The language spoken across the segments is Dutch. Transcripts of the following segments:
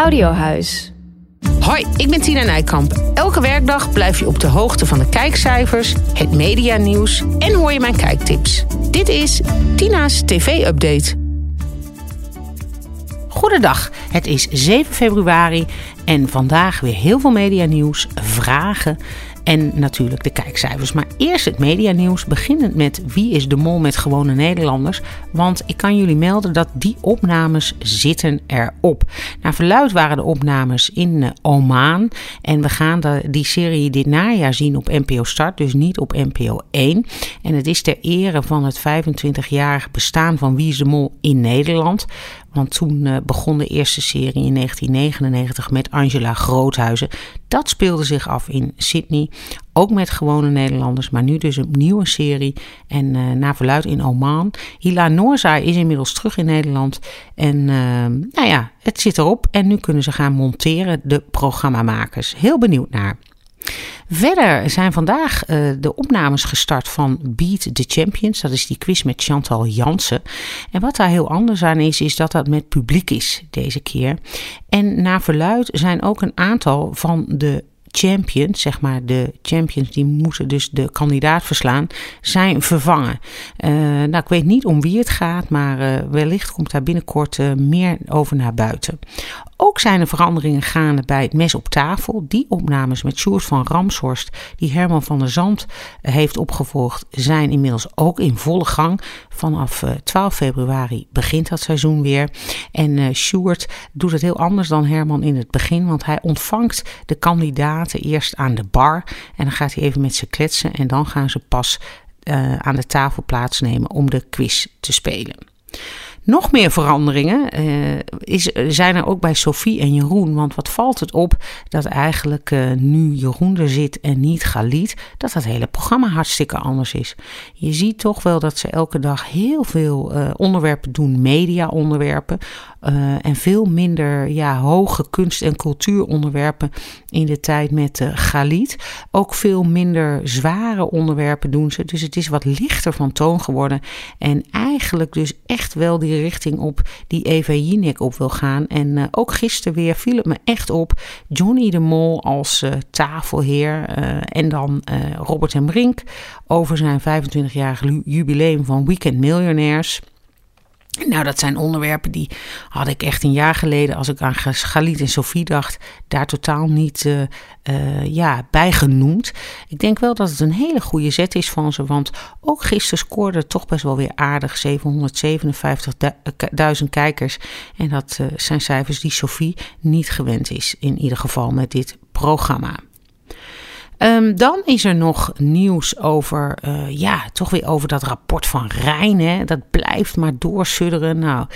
Audiohuis. Hoi, ik ben Tina Nijkamp. Elke werkdag blijf je op de hoogte van de kijkcijfers, het medianieuws en hoor je mijn kijktips. Dit is Tina's TV-update. Goedendag, het is 7 februari en vandaag weer heel veel medianieuws, vragen en natuurlijk de kijkcijfers. Maar eerst het medianieuws, beginnend met Wie is de Mol met gewone Nederlanders. Want ik kan jullie melden dat die opnames zitten erop. Naar verluid waren de opnames in uh, Oman. En we gaan die serie dit najaar zien op NPO Start, dus niet op NPO 1. En het is ter ere van het 25-jarige bestaan van Wie is de Mol in Nederland. Want toen uh, begon de eerste serie in 1999 met Angela Groothuizen. Dat speelde zich af in Sydney. Ook met gewone Nederlanders, maar nu dus een nieuwe serie. En uh, naar verluid in Oman. Hila Noorzaai is inmiddels terug in Nederland. En uh, nou ja, het zit erop. En nu kunnen ze gaan monteren, de programmamakers. Heel benieuwd naar. Verder zijn vandaag uh, de opnames gestart van Beat the Champions. Dat is die quiz met Chantal Jansen. En wat daar heel anders aan is, is dat dat met publiek is deze keer. En naar verluid zijn ook een aantal van de champions, zeg maar de champions die moeten dus de kandidaat verslaan, zijn vervangen. Uh, nou, ik weet niet om wie het gaat, maar uh, wellicht komt daar binnenkort meer over naar buiten. Ook zijn er veranderingen gaande bij het mes op tafel. Die opnames met Sjoerd van Ramshorst, die Herman van der Zand heeft opgevolgd, zijn inmiddels ook in volle gang. Vanaf 12 februari begint dat seizoen weer. En uh, Sjoerd doet het heel anders dan Herman in het begin, want hij ontvangt de kandidaten eerst aan de bar. En dan gaat hij even met ze kletsen en dan gaan ze pas aan de tafel plaatsnemen om de quiz te spelen. Nog meer veranderingen uh, is, zijn er ook bij Sophie en Jeroen. Want wat valt het op dat eigenlijk uh, nu Jeroen er zit en niet Galit, dat het hele programma hartstikke anders is. Je ziet toch wel dat ze elke dag heel veel uh, onderwerpen doen, media-onderwerpen. en veel minder ja, hoge kunst- en cultuuronderwerpen in de tijd met Galit. Ook veel minder zware onderwerpen doen ze. Dus het is wat lichter van toon geworden. En eigenlijk dus echt wel die richting op die Eva Jinek op wil gaan. En uh, ook gisteren weer viel het me echt op. Johnny de Mol als uh, tafelheer. Uh, en dan Robert en Brink over zijn 25-jarig jubileum van Weekend Millionaires. Nou, dat zijn onderwerpen die had ik echt een jaar geleden, als ik aan Galit en Sophie dacht, daar totaal niet uh, uh, ja, bijgenoemd. Ik denk wel dat het een hele goede zet is van ze, want ook gisteren scoorde toch best wel weer aardig 757.000 kijkers. En dat uh, zijn cijfers die Sophie niet gewend is, in ieder geval met dit programma. Um, dan is er nog nieuws over, uh, ja, toch weer over dat rapport van Rijn. Hè? Dat blijft maar doorsudderen. Nou,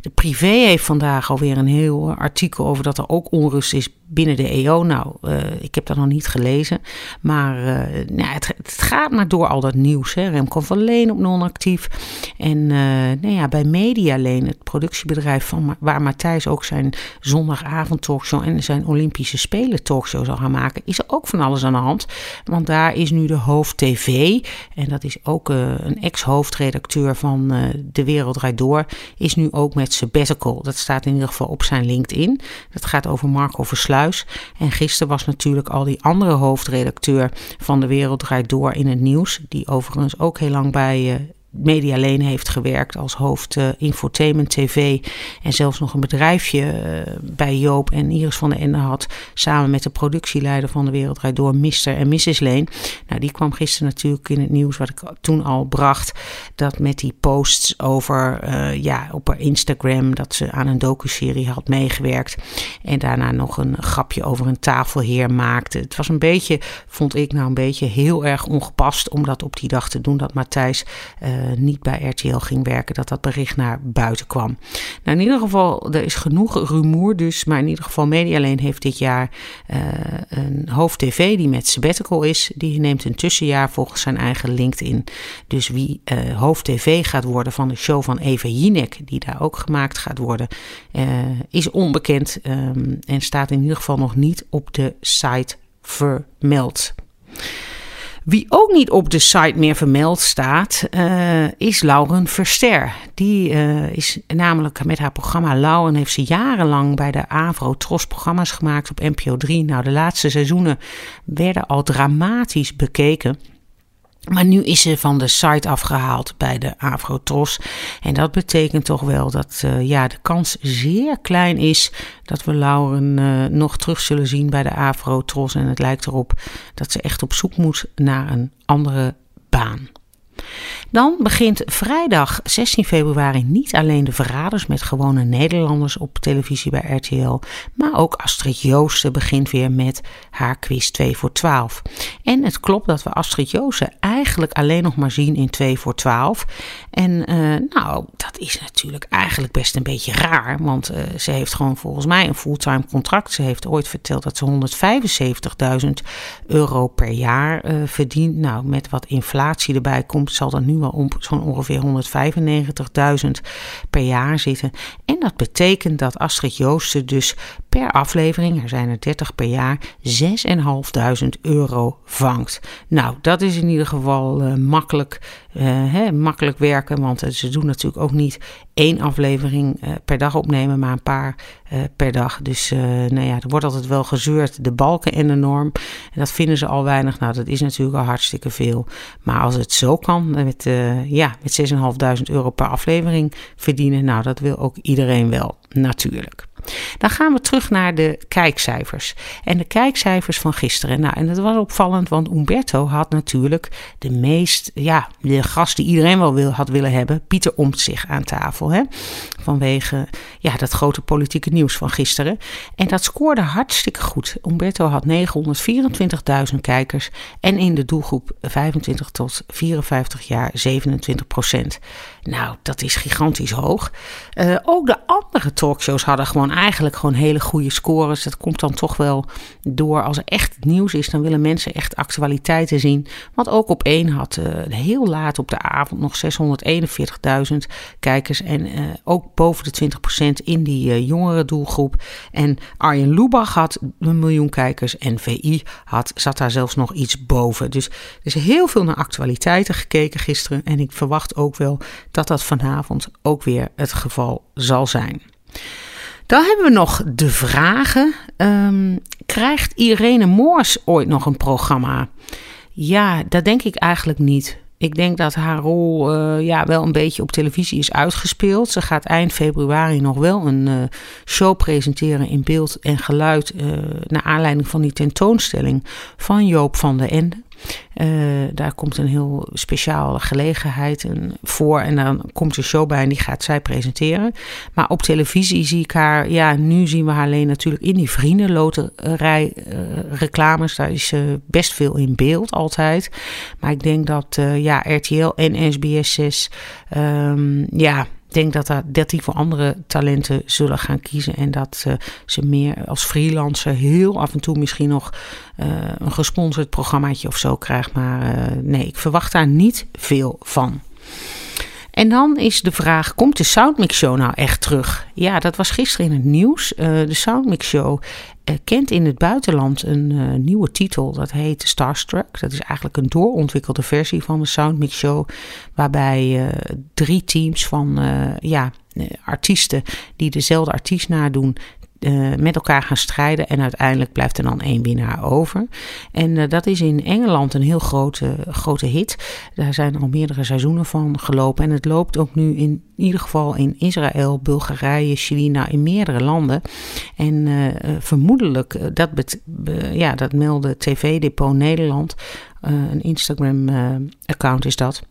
de privé heeft vandaag alweer een heel artikel over dat er ook onrust is binnen de EO. Nou, uh, ik heb dat nog niet gelezen. Maar uh, nou, het, het, gaat maar door al dat nieuws. Hè. Remco van Leen op non-actief. En uh, nou ja, bij Medialeen, het productiebedrijf van waar Matthijs ook zijn zondagavond talkshow en zijn Olympische Spelen talkshow zal gaan maken, is er ook van alles aan de hand. Want daar is nu de hoofd TV, en dat is ook een ex-hoofdredacteur van De Wereld Draait Door, is nu ook met sabbatical. Dat staat in ieder geval op zijn LinkedIn. Dat gaat over Marco Versluis. En gisteren was natuurlijk al die andere hoofdredacteur van De Wereld Draait Door in het nieuws. Die overigens ook heel lang bij uh, Media Lane heeft gewerkt als hoofd uh, Infotainment TV. En zelfs nog een bedrijfje uh, bij Joop en Iris van der Ende had. Samen met de productieleider van de Wereld Rijd Door, Mr. en Mrs. Lane. Nou, die kwam gisteren natuurlijk in het nieuws, wat ik toen al bracht. Dat met die posts over, uh, ja, op haar Instagram, dat ze aan een docuserie had meegewerkt. En daarna nog een grapje over een tafelheer maakte. Het was een beetje, vond ik nou een beetje heel erg ongepast om dat op die dag te doen. Dat Matthijs niet bij RTL ging werken, dat dat bericht naar buiten kwam. Nou, in ieder geval, er is genoeg rumoer dus, maar in ieder geval Medialeen heeft dit jaar een hoofd TV die met sabbatical is. Die neemt een tussenjaar volgens zijn eigen LinkedIn. Dus wie hoofd TV gaat worden van de show van Eva Jinek, die daar ook gemaakt gaat worden, is onbekend ehm, en staat in ieder geval nog niet op de site vermeld. Wie ook niet op de site meer vermeld staat, uh, is Lauren Verster. Die uh, is namelijk met haar programma Lauren heeft ze jarenlang bij de Avro Tros programma's gemaakt op NPO 3. Nou, de laatste seizoenen werden al dramatisch bekeken. Maar nu is ze van de site afgehaald bij de Avrotros. En dat betekent toch wel dat uh, ja, de kans zeer klein is dat we Lauren uh, nog terug zullen zien bij de Avrotros. En het lijkt erop dat ze echt op zoek moet naar een andere baan. Dan begint vrijdag 16 februari niet alleen de Verraders met gewone Nederlanders op televisie bij RTL, maar ook Astrid Joosten begint weer met haar quiz 2 voor 12. En het klopt dat we Astrid Joosten eigenlijk alleen nog maar zien in 2 voor 12. En uh, nou, dat is natuurlijk eigenlijk best een beetje raar, want uh, ze heeft gewoon volgens mij een fulltime contract. Ze heeft ooit verteld dat ze 175.000 euro per jaar uh, verdient. Nou, met wat inflatie erbij komt, zal dat nu wel om zo'n ongeveer 195.000 per jaar zitten. En dat betekent dat Astrid Joosten dus per aflevering, er zijn er 30 per jaar, 6.500 euro vangt. Nou, dat is in ieder geval uh, makkelijk, uh, hè, makkelijk werken, want uh, ze doen natuurlijk ook niet één aflevering per dag opnemen, maar een paar per dag. Dus nou ja, er wordt altijd wel gezeurd, de balken en de norm. En dat vinden ze al weinig. Nou, dat is natuurlijk al hartstikke veel. Maar als het zo kan, met, ja, met 6.500 euro per aflevering verdienen, nou, dat wil ook iedereen wel, natuurlijk. Dan gaan we terug naar de kijkcijfers. En de kijkcijfers van gisteren. Nou, en dat was opvallend, want Umberto had natuurlijk de meest, ja, de gast die iedereen wel wil, had willen hebben, Pieter zich aan tafel. Hè? Vanwege ja, dat grote politieke nieuws van gisteren. En dat scoorde hartstikke goed. Umberto had 924.000 kijkers en in de doelgroep 25 tot 54 jaar 27 procent. Nou, dat is gigantisch hoog. Uh, ook de andere talkshows hadden gewoon eigenlijk gewoon hele goede scores. Dat komt dan toch wel door. Als er echt nieuws is, dan willen mensen echt actualiteiten zien. Want ook op één had uh, heel laat op de avond nog 641.000 kijkers. En uh, ook boven de 20% in die jongere doelgroep. En Arjen Lubach had een miljoen kijkers. En VI had, zat daar zelfs nog iets boven. Dus er is heel veel naar actualiteiten gekeken gisteren. En ik verwacht ook wel dat dat vanavond ook weer het geval zal zijn. Dan hebben we nog de vragen. Um, krijgt Irene Moors ooit nog een programma? Ja, dat denk ik eigenlijk niet. Ik denk dat haar rol uh, ja, wel een beetje op televisie is uitgespeeld. Ze gaat eind februari nog wel een uh, show presenteren in beeld en geluid. Uh, naar aanleiding van die tentoonstelling van Joop van der Ende. Uh, daar komt een heel speciale gelegenheid voor. En dan komt een show bij en die gaat zij presenteren. Maar op televisie zie ik haar. Ja, nu zien we haar alleen natuurlijk in die vriendenloterij uh, reclames. Daar is ze best veel in beeld altijd. Maar ik denk dat uh, ja, RTL en SBS 6. Um, ja denk dat, dat, dat die voor andere talenten zullen gaan kiezen. En dat uh, ze meer als freelancer heel af en toe misschien nog uh, een gesponsord programmaatje of zo krijgt. Maar uh, nee, ik verwacht daar niet veel van. En dan is de vraag: komt de Soundmix Show nou echt terug? Ja, dat was gisteren in het nieuws. De Soundmix Show kent in het buitenland een uh, nieuwe titel. Dat heet Starstruck. Dat is eigenlijk een doorontwikkelde versie van de Soundmix Show. Waarbij drie teams van ja, artiesten die dezelfde artiest nadoen uh, met elkaar gaan strijden. En uiteindelijk blijft er dan één winnaar over. En uh, dat is in Engeland een heel grote, grote hit. Daar zijn al meerdere seizoenen van gelopen. En het loopt ook nu in ieder geval in Israël, Bulgarije, China, nou, in meerdere landen. En uh, vermoedelijk, dat, bet, be, ja, dat meldde TV Depot Nederland. een Instagram-account is dat.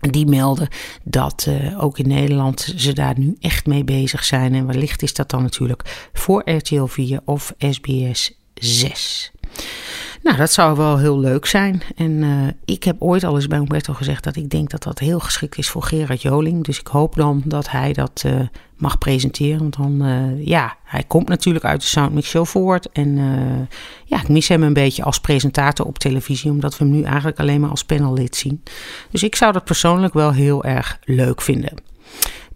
Die melden dat uh, ook in Nederland ze daar nu echt mee bezig zijn. En wellicht is dat dan natuurlijk voor RTL 4 of SBS 6. Nou, dat zou wel heel leuk zijn. En uh, ik heb ooit al eens bij Umberto gezegd dat ik denk dat dat heel geschikt is voor Gerard Joling. Dus ik hoop dan dat hij dat uh, mag presenteren. Want dan, uh, ja, hij komt natuurlijk uit de Soundmix Show voort. En ja, ik mis hem een beetje als presentator op televisie. Omdat we hem nu eigenlijk alleen maar als panellid zien. Dus ik zou dat persoonlijk wel heel erg leuk vinden.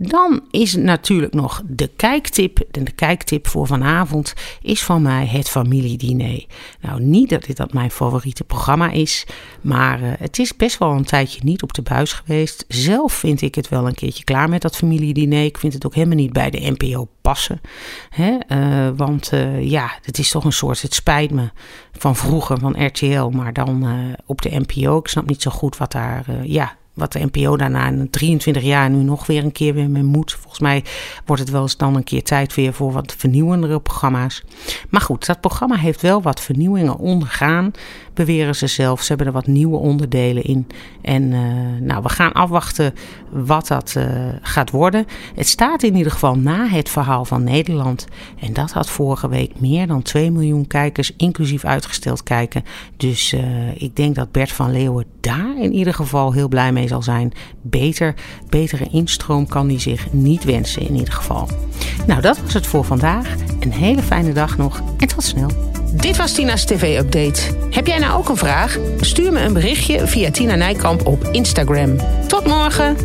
Dan is natuurlijk nog de kijktip. En de kijktip voor vanavond is van mij het familiediner. Nou, niet dat dit dat mijn favoriete programma is, maar uh, het is best wel een tijdje niet op de buis geweest. Zelf vind ik het wel een keertje klaar met dat familiediner. Ik vind het ook helemaal niet bij de NPO passen. Hè? Uh, want uh, ja, het is toch een soort, het spijt me, van vroeger, van RTL, maar dan op de NPO. Ik snap niet zo goed wat daar, ja, wat de NPO daarna in 23 jaar nu nog weer een keer weer mee moet. Volgens mij wordt het wel eens dan een keer tijd weer voor wat vernieuwendere programma's. Maar goed, dat programma heeft wel wat vernieuwingen ondergaan, beweren ze zelf. Ze hebben er wat nieuwe onderdelen in. En uh, nou, we gaan afwachten wat dat uh, gaat worden. Het staat in ieder geval na het verhaal van Nederland. En dat had vorige week meer dan 2 miljoen kijkers, inclusief uitgesteld kijken. Dus uh, ik denk dat Bert van Leeuwen daar in ieder geval heel blij mee zal zijn. Beter, betere instroom kan hij zich niet wensen in ieder geval. Nou, dat was het voor vandaag. Een hele fijne dag nog en tot snel. Dit was Tina's TV-update. Heb jij nou ook een vraag? Stuur me een berichtje via Tina Nijkamp op Instagram. Tot morgen!